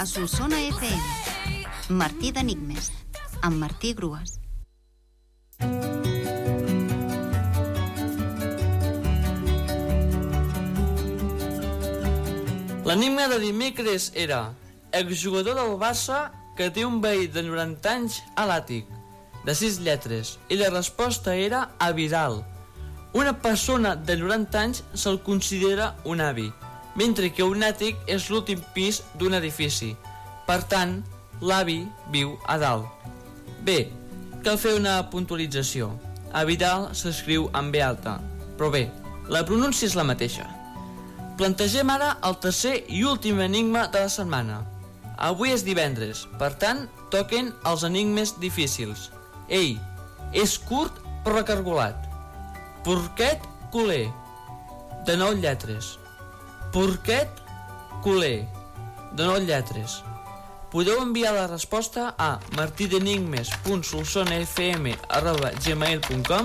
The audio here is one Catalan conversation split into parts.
a Solsona FM. Martí d'Enigmes, amb Martí Grues. L'enigma de dimecres era exjugador del Barça que té un veí de 90 anys a l'àtic, de 6 lletres, i la resposta era a Vidal. Una persona de 90 anys se'l considera un avi, mentre que un àtic és l'últim pis d'un edifici. Per tant, l'avi viu a dalt. Bé, cal fer una puntualització. A Vidal s'escriu amb B alta, però bé, la pronúncia és la mateixa. Plantegem ara el tercer i últim enigma de la setmana. Avui és divendres, per tant, toquen els enigmes difícils. Ei, és curt però recargolat. Porquet culer, de nou lletres. Porquet culer, de nou lletres. Podeu enviar la resposta a martidenigmes.solsonfm.gmail.com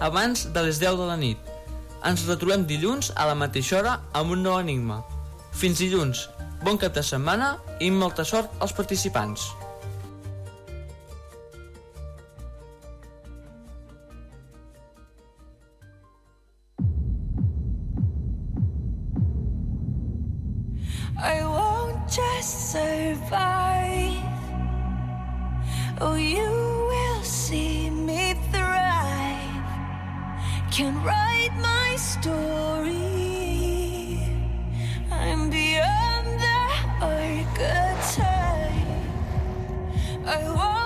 abans de les 10 de la nit. Ens retrobem dilluns a la mateixa hora amb un nou enigma. Fins dilluns, bon cap de setmana i molta sort als participants. I won't just survive. Oh, you will see me thrive. Can write my story. I'm beyond the archetype. I won't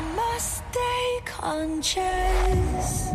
I must stay conscious